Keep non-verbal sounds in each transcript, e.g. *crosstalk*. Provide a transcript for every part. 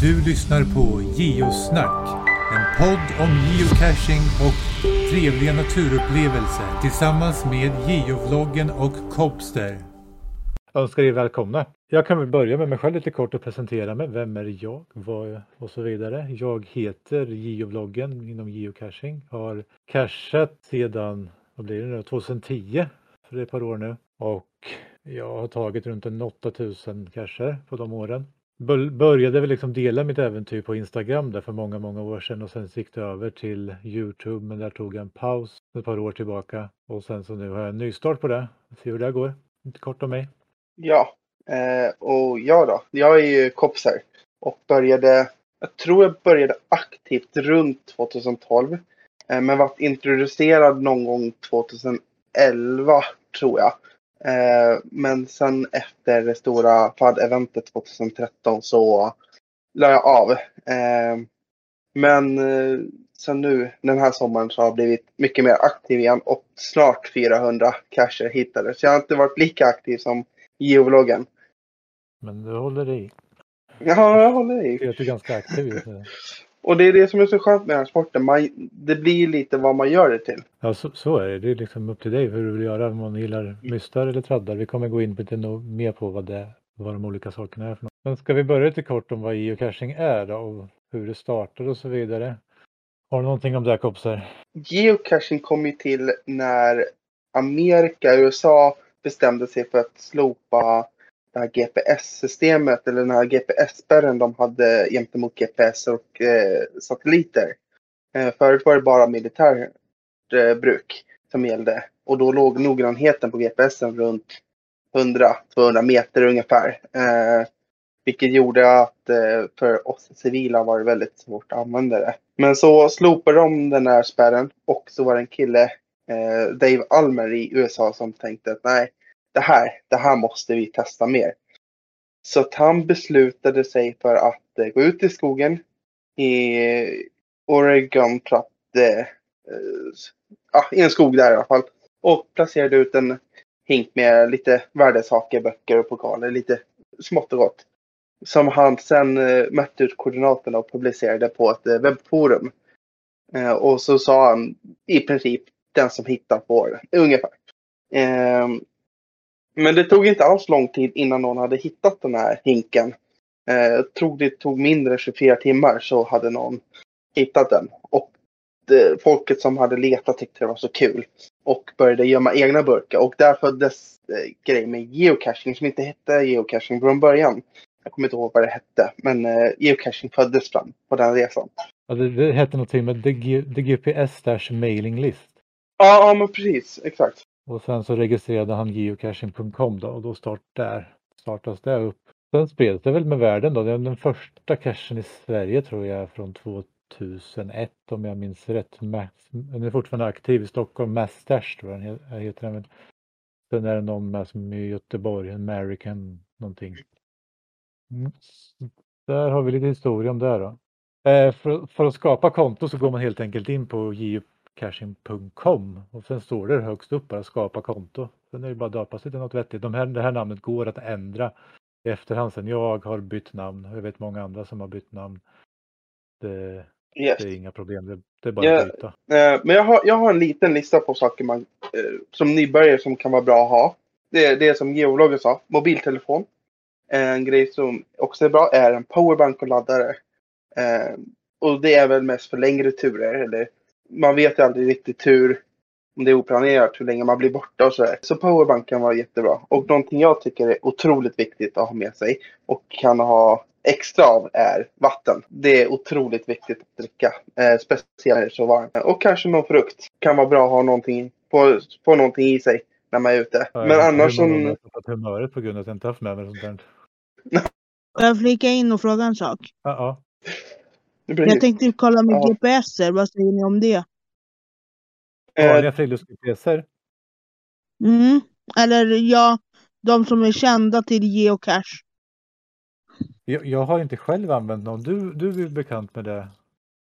Du lyssnar på Geosnack. En podd om geocaching och trevliga naturupplevelser tillsammans med Geovloggen och Copster. Jag önskar er välkomna. Jag kan väl börja med mig själv lite kort och presentera mig. Vem är jag? Vad och så vidare. Jag heter Geovloggen inom geocaching. Har cachat sedan, vad blir det nu, 2010. För ett par år nu. Och jag har tagit runt en 8000 cacher på de åren. Började väl liksom dela mitt äventyr på Instagram där för många, många år sedan och sen gick det över till Youtube men där tog jag en paus ett par år tillbaka och sen så nu har jag en nystart på det. Vi Se hur det går. Lite kort om mig. Ja, eh, och jag då? Jag är ju kopsar och började, jag tror jag började aktivt runt 2012 eh, men varit introducerad någon gång 2011 tror jag. Eh, men sen efter det stora FAD-eventet 2013 så la jag av. Eh, men eh, sen nu den här sommaren så har jag blivit mycket mer aktiv igen och snart 400 cacher hittade. Så jag har inte varit lika aktiv som geovloggen. Men du håller i. Ja, jag håller i. Jag är ganska aktiv just nu. *laughs* Och det är det som är så skönt med den här sporten. Man, det blir lite vad man gör det till. Ja, så, så är det. Det är liksom upp till dig hur du vill göra. Om man gillar mystar eller traddar. Vi kommer gå in lite mer på vad, det, vad de olika sakerna är för något. Men ska vi börja lite kort om vad geocaching är då och hur det startar och så vidare. Har du någonting om det här kompisar? Geocaching kom ju till när Amerika, USA bestämde sig för att slopa det här GPS-systemet eller den här GPS-spärren de hade gentemot GPS och eh, satelliter. Eh, förut var det bara militärt eh, bruk som gällde och då låg noggrannheten på GPSen runt 100-200 meter ungefär. Eh, vilket gjorde att eh, för oss civila var det väldigt svårt att använda det. Men så slopade de den här spärren och så var det en kille, eh, Dave Almer i USA som tänkte att nej, det här, det här måste vi testa mer. Så att han beslutade sig för att eh, gå ut i skogen i Oregon, för att, eh, ja, i en skog där i alla fall. Och placerade ut en hink med lite värdesaker, böcker och pokaler, lite smått och gott. Som han sen eh, mätte ut koordinaterna och publicerade på ett eh, webbforum. Eh, och så sa han i princip den som hittar får ungefär. Ehm, men det tog inte alls lång tid innan någon hade hittat den här hinken. Eh, jag tror det tog mindre än 24 timmar så hade någon hittat den. Och det, folket som hade letat tyckte det var så kul. Och började gömma egna burkar. Och där föddes eh, grejen med geocaching som inte hette geocaching från början. Jag kommer inte ihåg vad det hette. Men eh, geocaching föddes fram på den resan. Ja, det, det hette någonting med the, GPS Dash Mailing List. Ja, ja, men precis. Exakt. Och sen så registrerade han geocaching.com då och då start där startas det upp. Sen spreds det väl med världen då. Det är den första cachen i Sverige tror jag från 2001 om jag minns rätt. Den är fortfarande aktiv i Stockholm. Mastash tror jag den heter. Den. Sen är det någon med som i Göteborg, American någonting. Mm. Där har vi lite historia om det då. Eh, för, för, att skapa konto så går man helt enkelt in på geocaching.com och sen står det högst upp bara skapa konto. Sen är det bara att döpa sig till något vettigt. De här, det här namnet går att ändra i efterhand sen. Jag har bytt namn. Jag vet många andra som har bytt namn. Det, yes. det är inga problem. Det, det är bara ja, att byta. Eh, men jag har, jag har en liten lista på saker man eh, som nybörjare som kan vara bra att ha. Det, det är som geologen sa. Mobiltelefon. En grej som också är bra är en powerbank och laddare. Eh, och det är väl mest för längre turer. Eller man vet ju aldrig riktigt hur, om det är oplanerat, hur länge man blir borta och sådär. Så powerbank kan vara jättebra. Och någonting jag tycker är otroligt viktigt att ha med sig och kan ha extra av är vatten. Det är otroligt viktigt att dricka. Eh, speciellt när det är så varmt. Och kanske någon frukt. Kan vara bra att ha någonting, få, få någonting i sig när man är ute. Ja, Men annars som... Jag har humöret på grund av att jag inte haft med mig sånt där. Får jag flika in och fråga en sak? Ja. Ja. Jag tänkte kolla med ja. GPSer, vad säger ni om det? Vanliga frilufts-GPSer? Mm, eller ja, de som är kända till geocache. Jag, jag har inte själv använt någon. Du, du är bekant med det?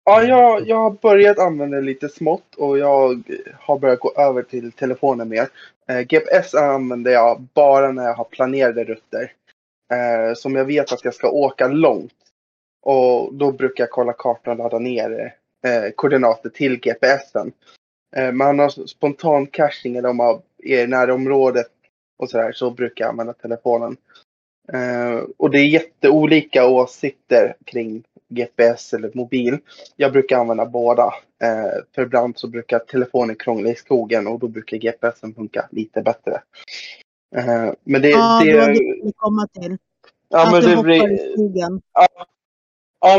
Ja, jag, jag har börjat använda det lite smått och jag har börjat gå över till telefonen mer. Eh, GPS använder jag bara när jag har planerade rutter. Eh, som jag vet att jag ska åka långt. Och då brukar jag kolla kartan och ladda ner eh, koordinater till GPSen. Eh, man har spontan caching eller om man är i närområdet och sådär så brukar jag använda telefonen. Eh, och det är jätteolika åsikter kring GPS eller mobil. Jag brukar använda båda. Eh, för ibland så brukar telefonen krångla i skogen och då brukar GPSen funka lite bättre. Eh, men det, Ja, det, det det komma till. ja, att men det det hoppar blir, i skogen. Ja,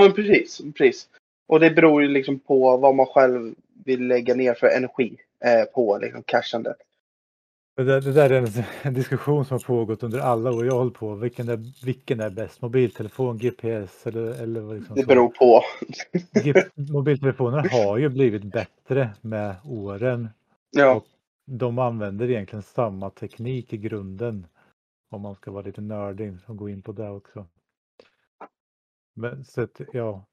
men precis. precis. Och det beror ju liksom på vad man själv vill lägga ner för energi eh, på liksom cashandet. Det där, det där är en, diskussion som har pågått under alla år jag har hållit på. Vilken är, vilken är bäst? Mobiltelefon, GPS eller, eller vad liksom Det så? beror på. G- Mobiltelefoner har ju blivit bättre med åren. Ja, Och de använder egentligen samma teknik i grunden. Om man ska vara lite nördig och gå in på det också. Men så att, ja,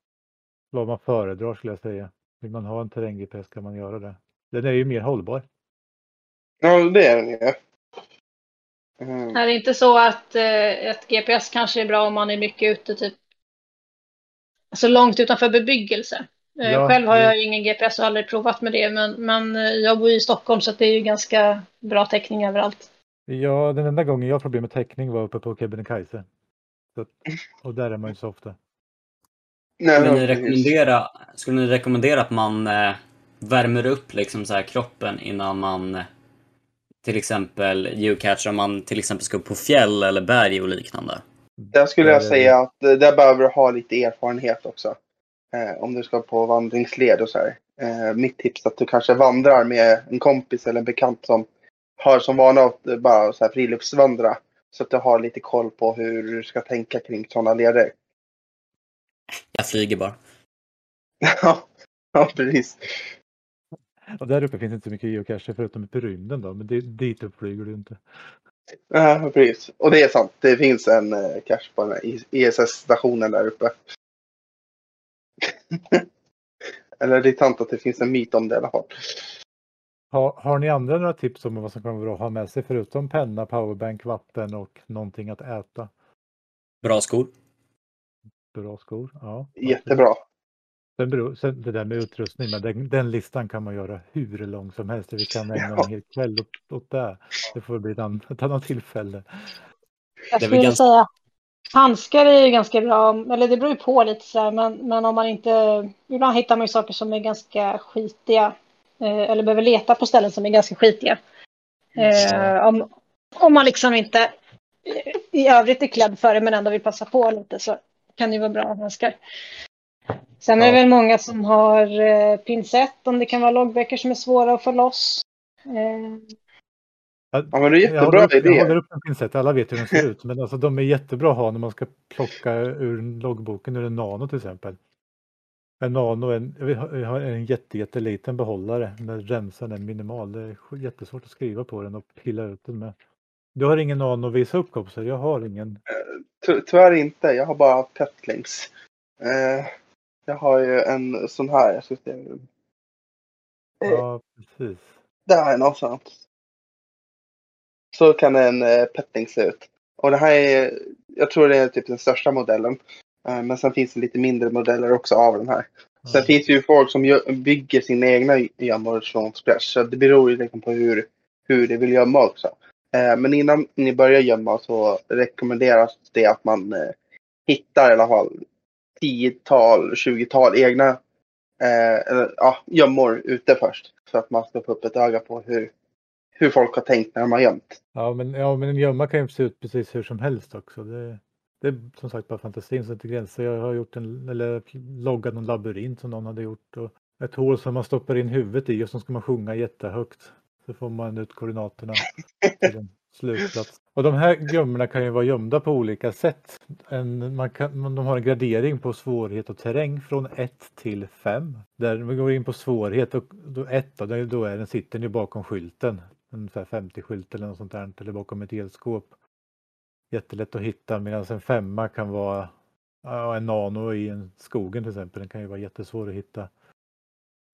vad man föredrar skulle jag säga. Vill man ha en terräng-GPS kan man göra det. Den är ju mer hållbar. ja det är den ju. Mm. Är det inte så att eh, ett GPS kanske är bra om man är mycket ute, typ alltså långt utanför bebyggelse? Eh, Ja, Själv har det- jag ju ingen GPS och aldrig provat med det, men, men eh, jag bor ju i Stockholm så att det är ju ganska bra täckning överallt. Ja, den enda gången jag har problem med täckning var uppe på Kebnekaise. Så, och där är man ju så ofta. Nej, Skulle ni, rekommendera, skulle ni rekommendera att man eh, värmer upp liksom så här kroppen innan man eh, till exempel geocachar om man till exempel ska upp på fjäll eller berg och liknande? Där skulle jag är säga att eh, där behöver du ha lite erfarenhet också. Eh, om du ska på vandringsled och så här. Eh, mitt tips är att du kanske vandrar med en kompis eller en bekant som har som vana att eh, bara så här friluftsvandra. Så att du har lite koll på hur du ska tänka kring sådana leder. Jag flyger bara. *laughs* Ja, ja, precis. Och där uppe finns inte så mycket geocacher förutom i rymden då. Men det, dit upp flyger du inte. Ja, precis. Och det är sant. Det finns en eh, cache på den här ISS-stationen där uppe. *laughs* Eller det är sant att det finns en myt om det i alla fall. Har, har ni andra några tips om vad som kan vara bra att ha med sig förutom penna, powerbank, vatten och någonting att äta? Bra skor. Bra skor? Ja. Jättebra. Sen beror, sen det där med utrustning, men den, den listan kan man göra hur lång som helst. Vi kan *laughs* ägna Ja. en hel kväll åt, åt det. Det får bli ett, an, ett annat tillfälle. Jag skulle ganska- säga handskar är ju ganska bra, eller det beror ju på lite så här, men, men om man inte, ibland hittar man ju saker som är ganska skitiga, eh, eller behöver leta på ställen som är ganska skitiga. Eh, om, om man liksom inte i övrigt är klädd för det men ändå vill passa på lite så kan det ju vara bra att ha handskar. Sen är det Ja. väl många som har eh, pincett om det kan vara loggböcker som är svåra att få loss. Eh, Ja, men det är Jag jättebra jag idé. håller upp en pincett, alla vet hur den ser ut. Men alltså, de är jättebra att ha när man ska plocka ur loggboken ur en nano till exempel. En nano är en, jag har- jag en jätte, jätteliten behållare när rensan är minimal. Det är jättesvårt att skriva på den och pilla ut den med. Du har ingen nano att visa upp kompisar? Jag har ingen. Ty- Tyvärr inte. Jag har bara petlings. Eh, jag har ju en sån här. Jag ska se. Eh, Ja, precis. Där någonstans. Så kan en eh, petling se ut. Och det här är, jag tror det är typ den största modellen. Eh, men sen finns det lite mindre modeller också av den här. Sen Ja. finns det ju folk som bygger sina egna gömmor från scratch. Så det beror ju liksom på hur, hur de vill gömma också. Eh, Eh, men innan ni börjar gömma så rekommenderas det att man eh, hittar i alla fall 10-20 egna eh, eller, ja, gömmor ute först. Så att man ska få upp ett öga på hur, hur folk har tänkt när de har gömt. Ja, men, ja, men en gömma kan ju se ut precis hur som helst också. Det, det är som sagt bara fantasin som inte gränser. Jag har gjort en, eller loggat någon labyrint som någon hade gjort. Och ett hål som man stoppar in huvudet i och så ska man sjunga jättehögt. Så får man ut koordinaterna till en slutplats. Och de här gömmorna kan ju vara gömda på olika sätt. En, man kan, de har en gradering på svårighet och terräng från 1 till 5. Där vi går in på svårighet och då 1 då, då är den, sitter den ju bakom skylten. Ungefär 50-skylt eller något sånt där. Eller bakom ett elskåp. Jättelätt att hitta medan en femma kan vara ja, en nano i en skogen till exempel. Den kan ju vara jättesvår att hitta.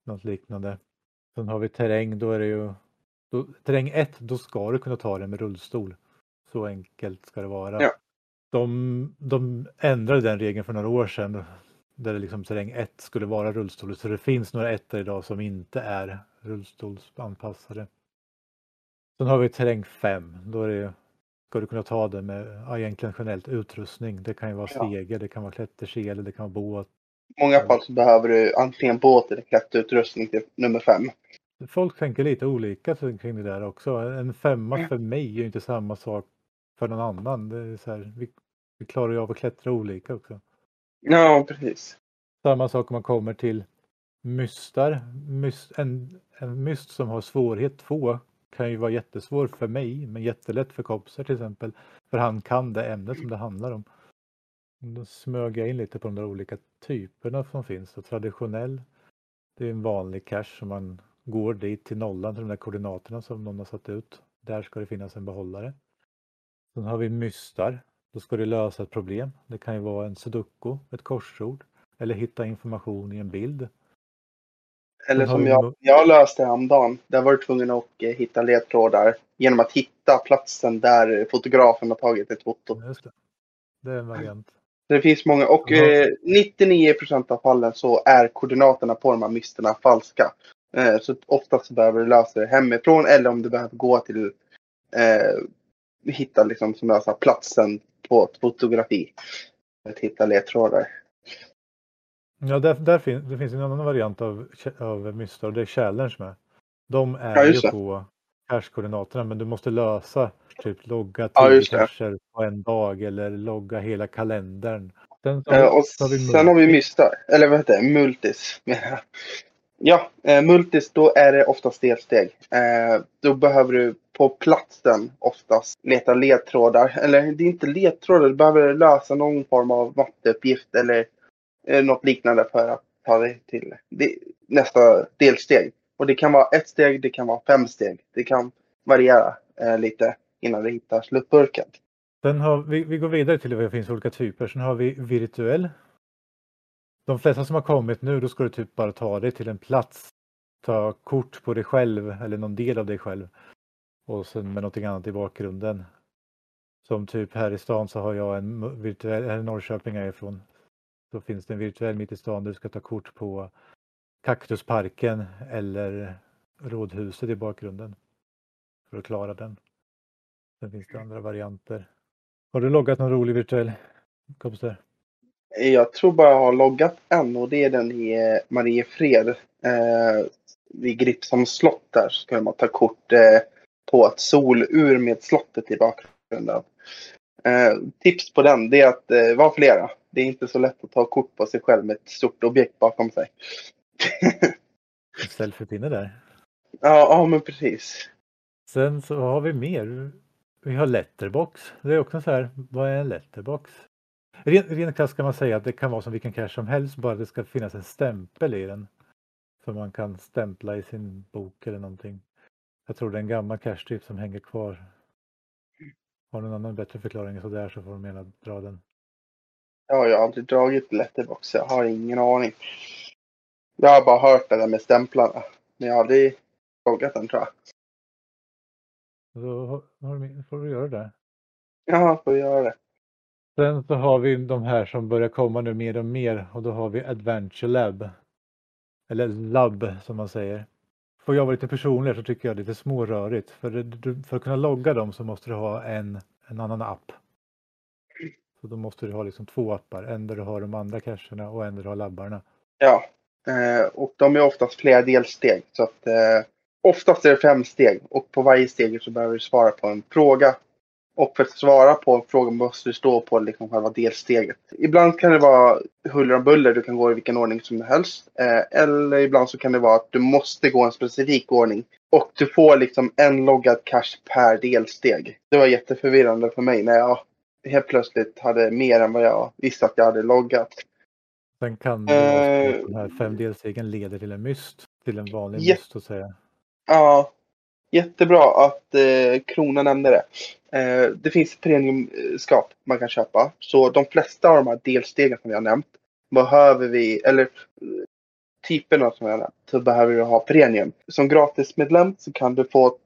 Något liknande. Sen har vi terräng, då är det ju då, terräng 1, då ska du kunna ta den med rullstol. Så enkelt ska det vara. Ja. De, de ändrade den regeln för några år sedan. där det liksom terräng 1 skulle vara rullstol. Så det finns några ettor idag som inte är rullstolsanpassade. Sen har vi terräng 5. Då är det, ska du kunna ta det med ja, egentligen generellt utrustning. Det kan ju vara Ja. stege, det kan vara klättersele, det kan vara båt. I många fall så behöver du antingen båt eller klätterutrustning till nummer fem. Folk tänker lite olika kring det där också. En femma för mig är ju inte samma sak för någon annan. Det är så här, vi, vi klarar ju av att klättra olika också. Ja, precis. Samma sak om man kommer till mystar. Myst, en, en myst som har svårighet 2 kan ju vara jättesvår för mig men jättelätt för Kopser till exempel. För han kan det ämnet som det handlar om. Då smög jag in lite på de där olika typerna som finns. Och traditionell, det är en vanlig cache som man går dit till nollan till de där koordinaterna som någon har satt ut. Där ska det finnas en behållare. Sen har vi mystar. Då ska det lösa ett problem. Det kan ju vara en sudoku, ett korsord eller hitta information i en bild. Eller som jag, jag löste häromdagen. Där var du tvungen att eh, hitta ledtrådar genom att hitta platsen där fotografen har tagit ett foto. Just det. det är en variant. Det finns många och eh, 99 procent av fallen så är koordinaterna på de här mysterna falska. Eh, så oftast så behöver du lösa det hemifrån eller om du behöver gå till eh, hitta liksom som jag sa platsen på ett fotografi. Att hitta ledtrådar. Ja, där, där fin, det finns en annan variant av, av mystar och det är challenge med. De är Ja, ju på cache-koordinaterna men du måste lösa typ logga Ja, tio det. cacher på en dag eller logga hela kalendern. Sen så Eh, och så har vi sen har vi mystar. Eller vad heter det? Multis. *laughs* Ja, eh, multis då är det oftast delsteg. Eh, då behöver du på platsen oftast leta ledtrådar. Eller det är inte ledtrådar, du behöver lösa någon form av matteuppgift eller eh, något liknande för att ta dig till det, nästa delsteg. Och det kan vara ett steg, det kan vara fem steg. Det kan variera eh, lite innan du hittar slutburken. Sen har vi, vi går vidare till vad det finns olika typer. Sen har vi virtuell. De flesta som har kommit nu, då ska du typ bara ta dig till en plats. Ta kort på dig själv eller någon del av dig själv. Och sen med någonting annat i bakgrunden. Som typ här i stan så har jag en virtuell, här i Norrköping är jag ifrån. Så finns det en virtuell mitt i stan där du ska ta kort på Kaktusparken eller Rådhuset i bakgrunden. För att klara den. Sen finns det andra varianter. Har du loggat någon rolig virtuell kompisar? Jag tror bara jag har loggat en och det är den i eh, Mariefred. Eh, vid Gripsholms slott där så kan man ta kort eh, på ett solur med slottet i bakgrunden. Eh, tips på den det är att eh, vara flera. Det är inte så lätt att ta kort på sig själv med ett stort objekt bakom sig. En selfiepinne där. ja, ja, men precis. Sen så har vi mer. Vi har letterbox. Det är också så här, vad är en letterbox? Rent, krasst kan man säga att det kan vara som vilken cache som helst, bara det ska finnas en stämpel i den. Som man kan stämpla i sin bok eller någonting. Jag tror det är en gammal cache typ som hänger kvar. Har någon annan bättre förklaring så där så får de gärna dra den. Ja, jag har aldrig dragit letterbox. Jag har ingen aning. Jag har bara hört det där med stämplarna. Men jag har aldrig loggat den tror jag. Då får du göra det. Ja, får göra det. Sen så har vi de här som börjar komma nu mer och mer och då har vi Adventure Lab. Eller Lab som man säger. Får jag vara lite personlig så tycker jag det är lite smårörigt. För, det- för att kunna logga dem så måste du ha en, en annan app. Så då måste du ha liksom två appar. En där du har de andra cacherna och en där du har labbarna. Ja, eh, och de är oftast flera delsteg. Så att eh, oftast är det fem steg och på varje steg så behöver du svara på en fråga. Och för att svara på en fråga måste du stå på liksom själva delsteget. Ibland kan det vara huller om buller, du kan gå i vilken ordning som helst. Eh, eller ibland så kan det vara att du måste gå en specifik ordning. Och du får liksom en loggad cache per delsteg. Det var jätteförvirrande för mig när jag helt plötsligt hade mer än vad jag visste att jag hade loggat. Sen kan Eh, att de här fem delstegen leder till en myst. Till en vanlig myst så att säga. Ja, jättebra att eh, Krona nämnde det. Eh, det finns premiumskap man kan köpa. Så de flesta av de här delstegen som jag har nämnt behöver vi, eller eh, typerna som jag har nämnt, så behöver du ha premium. Som gratismedlem så kan du få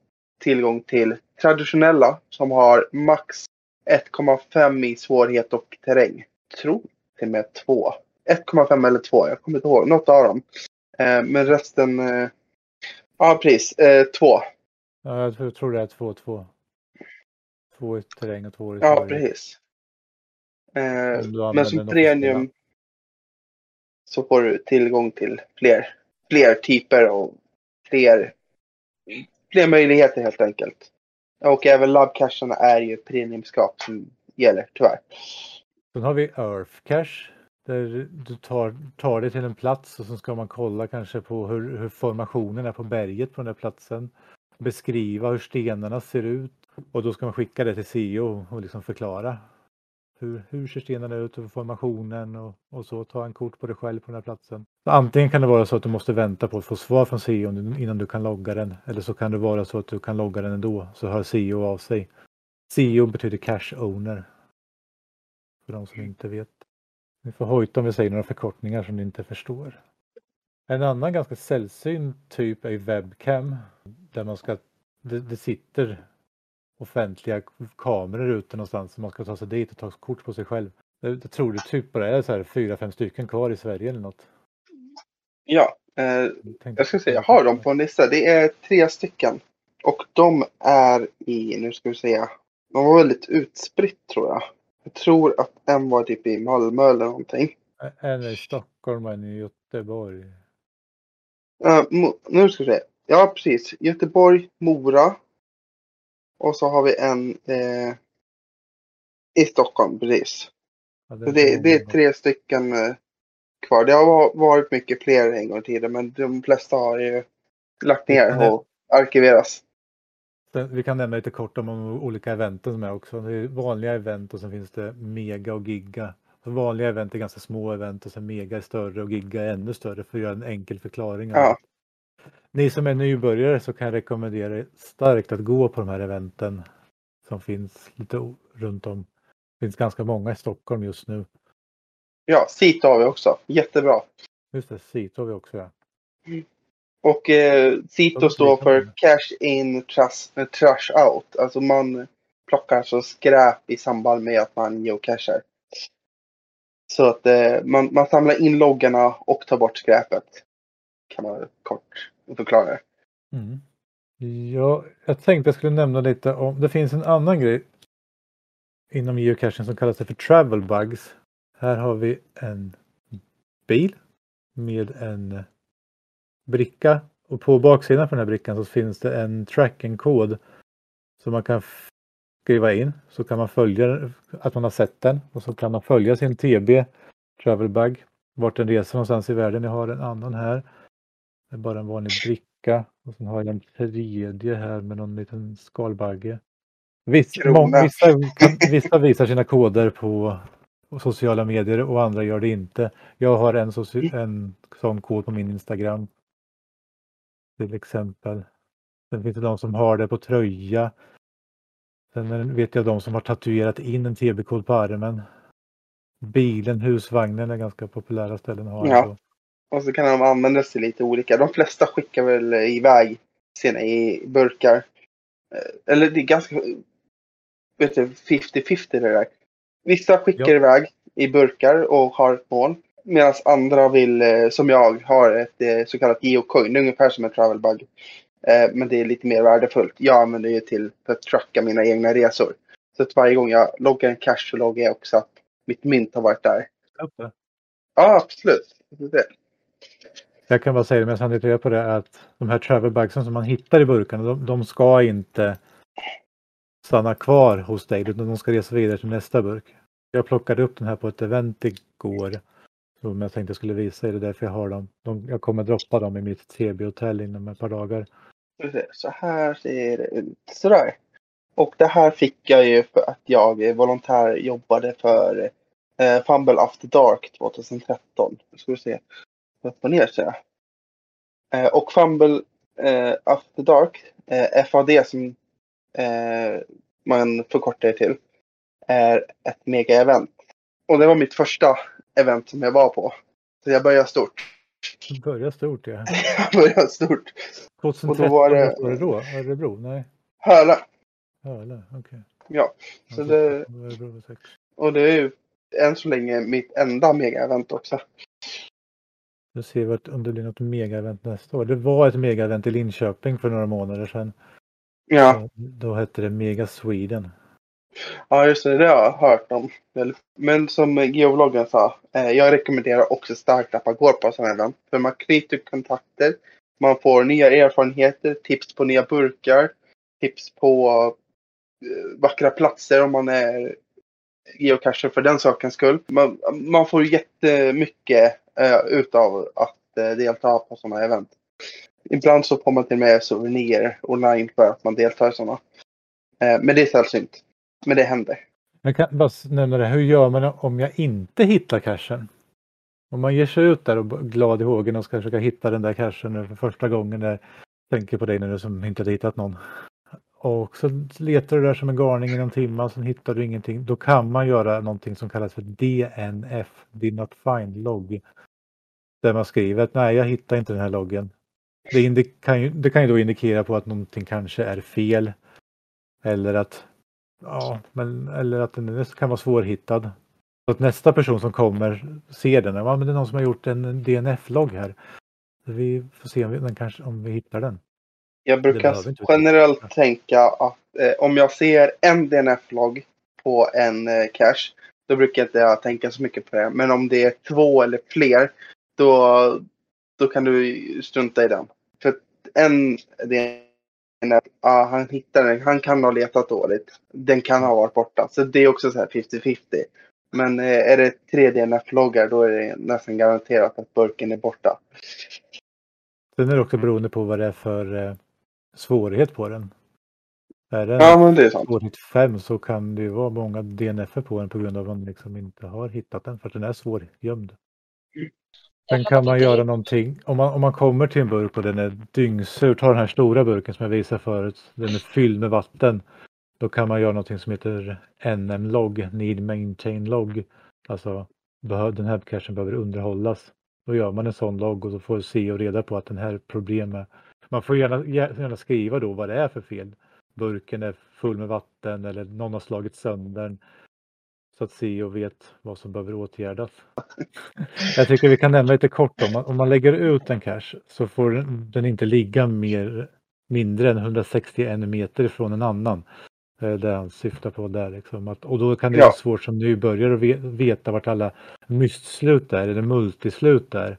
tillgång till traditionella som har max 1,5 i svårighet och terräng. Tror till och med 2. 1,5 eller 2. Jag kommer inte ihåg. Något av dem. Eh, men resten. Eh, ja, precis. Eh, 2. Ja, jag tror- det är 2-2. Två i terräng och två i Ja, precis. Eh, men som premium så får du tillgång till fler, fler typer och fler, fler möjligheter helt enkelt. Och även labcacherna är ju premiumskap som gäller tyvärr. Sen har vi Earth Cache. Där du tar, tar dig till en plats och så ska man kolla kanske på hur, hur formationen är på berget på den där platsen. Beskriva hur stenarna ser ut och då ska man skicka det till CEO och liksom förklara. Hur, hur ser stenarna ut och formationen och, och så. Ta en kort på dig själv på den här platsen. Så antingen kan det vara så att du måste vänta på att få svar från CEO innan du kan logga den. Eller så kan det vara så att du kan logga den ändå. Så hör CEO av sig. CEO betyder cash Owner. För de som inte vet. Ni får hojta om vi säger några förkortningar som ni inte förstår. En annan ganska sällsynt typ är webcam. Där man ska, det, det sitter offentliga kameror ute någonstans. Så man ska ta sig dit och ta kort på sig själv. Jag, tror det typ bara är så här fyra, fem stycken kvar i Sverige eller något. Ja, eh, jag ska se, jag har dem på en lista. Det är tre stycken. Och de är i, nu ska vi se, de var väldigt utspritt tror jag. Jag tror att en var typ i Malmö eller någonting. En är i Stockholm och en i Göteborg. Uh, nu ska vi se. Ja, precis. Göteborg, Mora. Och så har vi en eh, i Stockholm, precis. Ja, Så det, det är tre stycken eh, kvar. Det har va- varit mycket fler en gång i tiden, men de flesta har ju lagt ner och arkiveras. Vi kan nämna lite kort om de olika eventen som är också. Det är vanliga event och sen finns det mega och giga. Så vanliga event är ganska små event och sen mega är större och giga är ännu större för att göra en enkel förklaring. av Ja. Ni som är nybörjare så kan jag rekommendera er starkt att gå på de här eventen som finns lite runt om. Det finns ganska många i Stockholm just nu. Ja, Sito har vi också. Jättebra. Just det, Sito har vi också. Ja. Och eh, Sito står för Cash in, trash, eh, trash out. Alltså man plockar alltså skräp i samband med att man geocachar. Så att eh, man, man samlar in loggarna och tar bort skräpet. Kan man kort förklara. det. Mm. Ja, jag tänkte jag skulle nämna lite om, det finns en annan grej inom geocaching som kallas för travel bugs. Här har vi en bil med en bricka och på baksidan på den här brickan så finns det en tracking-kod som man kan skriva in så kan man följa att man har sett den och så kan man följa sin TB travel bug vart den reser någonstans i världen. Jag har en annan här. Det är bara en vanlig bricka. Och sen har jag en tredje här med någon liten skalbagge. Viss, Krona. mång, vissa, vissa visar sina koder på, sociala medier och andra gör det inte. Jag har en, en sån kod på min Instagram. Till exempel. Sen finns det de som har det på tröja. Sen vet jag de som har tatuerat in en TB-kod på armen. Bilen, husvagnen är ganska populära ställen att ha. Ja. Och så kan de användas till lite olika. De flesta skickar väl iväg sina i burkar. Eh, Eller det är ganska vet du, 50-50 det där. Vissa skickar Ja. iväg i burkar och har ett mål. Medan andra vill, eh, som jag, har ett eh, så kallat geocoin. Ungefär som en travel bug. Men det är lite mer värdefullt. Jag använder det till för att tracka mina egna resor. Så att varje gång jag loggar en cash så loggar jag också att mitt mynt har varit där. Det. Ja, absolut. Det. Jag kan bara säga det men jag reda på det att de här travel bagsen som man hittar i burkarna, de, de ska inte stanna kvar hos dig utan de ska resa vidare till nästa burk. Jag plockade upp den här på ett event igår. Som jag tänkte jag skulle visa er, det är därför jag har dem. De, jag kommer droppa dem i mitt TB-hotell inom ett par dagar. Så här ser det ut. Sådär. Och det här fick jag ju för att jag volontär jobbade för eh, Fumble After Dark 2013. Nu ska vi se. Och ner jag. Eh, och Fumble eh, After Dark, eh, FAD som eh, man förkortar det till, är ett mega-event. Och det var mitt första event som jag var på. Så jag började stort. Det börjar stort ja. *laughs* Jag började stort. 2013, var det- var det då? Örebro? Nej, Höla. Höle, okej. Ja. Så Ja, det-. Och det är ju än så länge mitt enda mega-event också. Nu ser vi om det blir något mega-event nästa år. Det var ett mega-event i Linköping för några månader sedan. Ja, Då hette det Mega Sweden. ja just det. Det har jag hört om. Men som geovloggen sa, eh, jag rekommenderar också starkt att man går på sådana event. För man knyter kontakter, man får nya erfarenheter, tips på nya burkar, tips på eh, vackra platser om man är geocacher för den sakens skull. Man, man får jättemycket eh, utav att eh, delta på sådana event. Ibland så får man till och med souvenirer online för att man deltar i sådana. Eh, men det är sällsynt. Men det händer. Jag kan bara nämna det. Hur gör man om jag inte hittar cachen? Om man ger sig ut där och är glad i hågen och ska försöka hitta den där cachen för första gången. Där, tänker på dig när du som inte har hittat någon. Och så letar du där som en galning i någon timme och sen hittar du ingenting. Då kan man göra någonting som kallas för DNF, Did Not Find Log. Där man skriver att nej, jag hittar inte den här loggen. Det, kan ju, det kan ju då indikera på att någonting kanske är fel. Eller att, ja, men, eller att den kan vara svårhittad. Så att nästa person som kommer ser den. Ja, men det är någon som har gjort en DNF-logg här. Vi får se om vi, den kanske, om vi hittar den. Jag brukar inte generellt tänka att eh, om jag ser en DNF-logg på en eh, cache, då brukar inte jag tänka så mycket på det. Men om det är två eller fler, då, då kan du strunta i den. För att en DNF, ja, han hittar den, han kan ha letat dåligt. Den kan ha varit borta. Så det är också så här 50-50. Men eh, är det tre DNF-loggar, då är det nästan garanterat att burken är borta. Sen är det också beroende på vad det är för eh, svårighet på den. Är det Ja, men det är sant. svårighet 5 så kan det ju vara många DNF på den på grund av att man liksom inte har hittat den för att den är svårgömd. Sen kan man göra någonting, om man, om man kommer till en burk och den är dyngsur, ta den här stora burken som jag visade förut, den är fylld med vatten. Då kan man göra någonting som heter NM-logg, Need Maintain Log. Alltså den här cachen behöver underhållas. Då gör man en sån logg och då får se och reda på att den här problemet. Man får gärna, gärna skriva då vad det är för fel. Burken är full med vatten eller någon har slagit sönder den. Så att se och vet vad som behöver åtgärdas. Jag tycker vi kan nämna lite kort om man, om man lägger ut en cache så får den, inte ligga mer, mindre än 161 meter ifrån en annan. Det han syftar på där. Liksom. Att, och då kan det Ja. vara svårt som nybörjare att ve- veta vart alla mystslut är eller multislut är.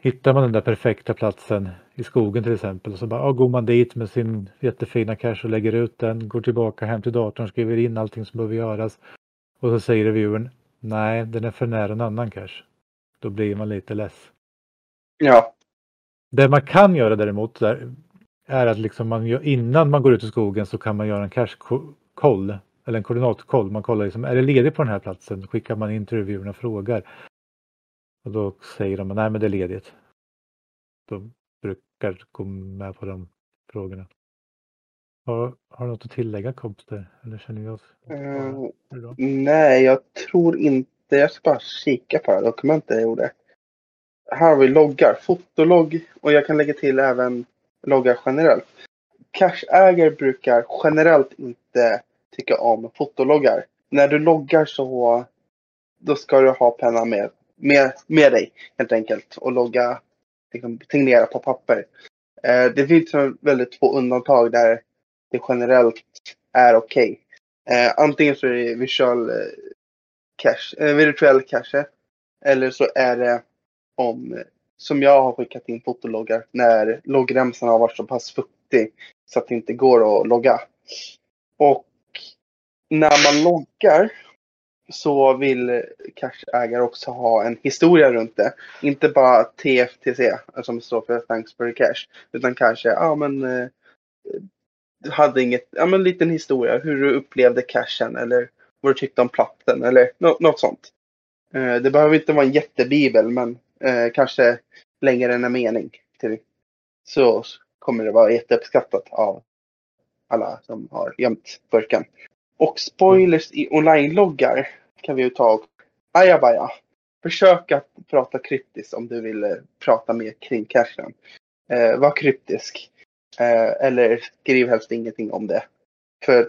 Hittar man den där perfekta platsen i skogen till exempel så bara, ja, går man dit med sin jättefina cache och lägger ut den, går tillbaka hem till datorn, skriver in allting som behöver göras och så säger reviewern nej, den är för nära en annan cache. Då blir man lite less. Ja, Det man kan göra däremot där, är att liksom man gör, innan man går ut i skogen så kan man göra en cache-koll eller en koordinatkoll. Man kollar liksom, är det ledigt på den här platsen? Skickar man in till reviewerna och frågar. Och då säger de nej men det är ledigt. Då brukar gå med på de frågorna. Har, har du något att tillägga kompisar? Eller känner vi oss bra? Nej, jag tror inte. Jag ska bara kika på det här dokumentet jag gjorde. Här har vi loggar, fotologg och jag kan lägga till även loggar generellt. Cashägare brukar generellt inte tycka om fotologgar. När du loggar så då ska du ha penna med, med, med dig helt enkelt och logga, liksom, signera på papper. Eh, det finns väldigt få undantag där det generellt är okej. Eh, antingen så är det virtual eh, cache, eh, virtuell cache. Eller så är det om, som jag har skickat in fotologgar, när loggremsan har varit så pass fuktig så att det inte går att logga. Och när man loggar så vill cacheägare också ha en historia runt det. Inte bara TFTC som står för Thanks for the Cash. Utan kanske, ja men eh, hade inget, ja men en liten historia hur du upplevde cashen eller vad du tyckte om platten eller no, något sånt. Eh, det behöver inte vara en jättebibel men eh, kanske längre än en mening. Till, så kommer det vara jätteuppskattat av alla som har gömt burken. Och spoilers i online-loggar kan vi ju ta och ajabaja. Försök att prata kryptiskt om du vill eh, prata mer kring cashen. Eh, var kryptisk. Eh, eller skriv helst ingenting om det. För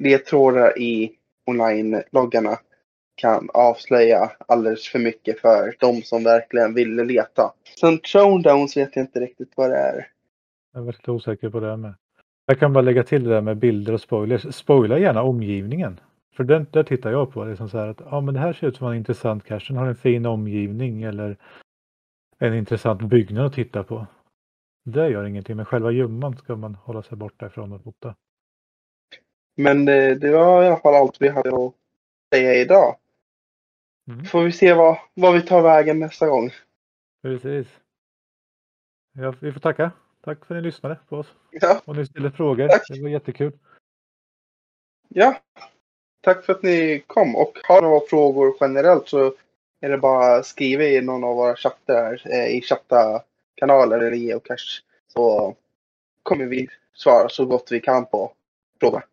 ledtrådar i online-loggarna kan avslöja alldeles för mycket för de som verkligen ville leta. Sen Showdowns vet jag inte riktigt vad det är. Jag var lite osäker på det med. Jag kan bara lägga till det där med bilder och spoilers. Spoila gärna omgivningen. För den, där tittar jag på. Det som så här att ja, men det här ser ut som en intressant cache. Den har en fin omgivning eller en intressant byggnad att titta på. Det gör ingenting, men själva gömman ska man hålla sig borta ifrån och fota. Men eh, det var i alla fall allt vi hade att säga idag. Mm. Får vi se vad, vad vi tar vägen nästa gång. Precis. Ja, vi får tacka. Tack för att ni lyssnade på oss. Ja, Och ni ställde frågor. Tack. Det var jättekul. ja. Tack för att ni kom. Och har ni några frågor generellt så är det bara att skriva i någon av våra chattar här, eh, i chatta-kanaler eller geocache. Så kommer vi svara så gott vi kan på frågor.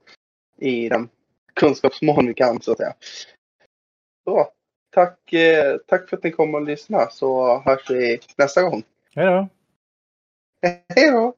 I den kunskapsmån vi kan så att säga. Så, tack, eh, tack för att ni kom och lyssnade så hörs vi nästa gång. Hej då! *laughs* Hej då!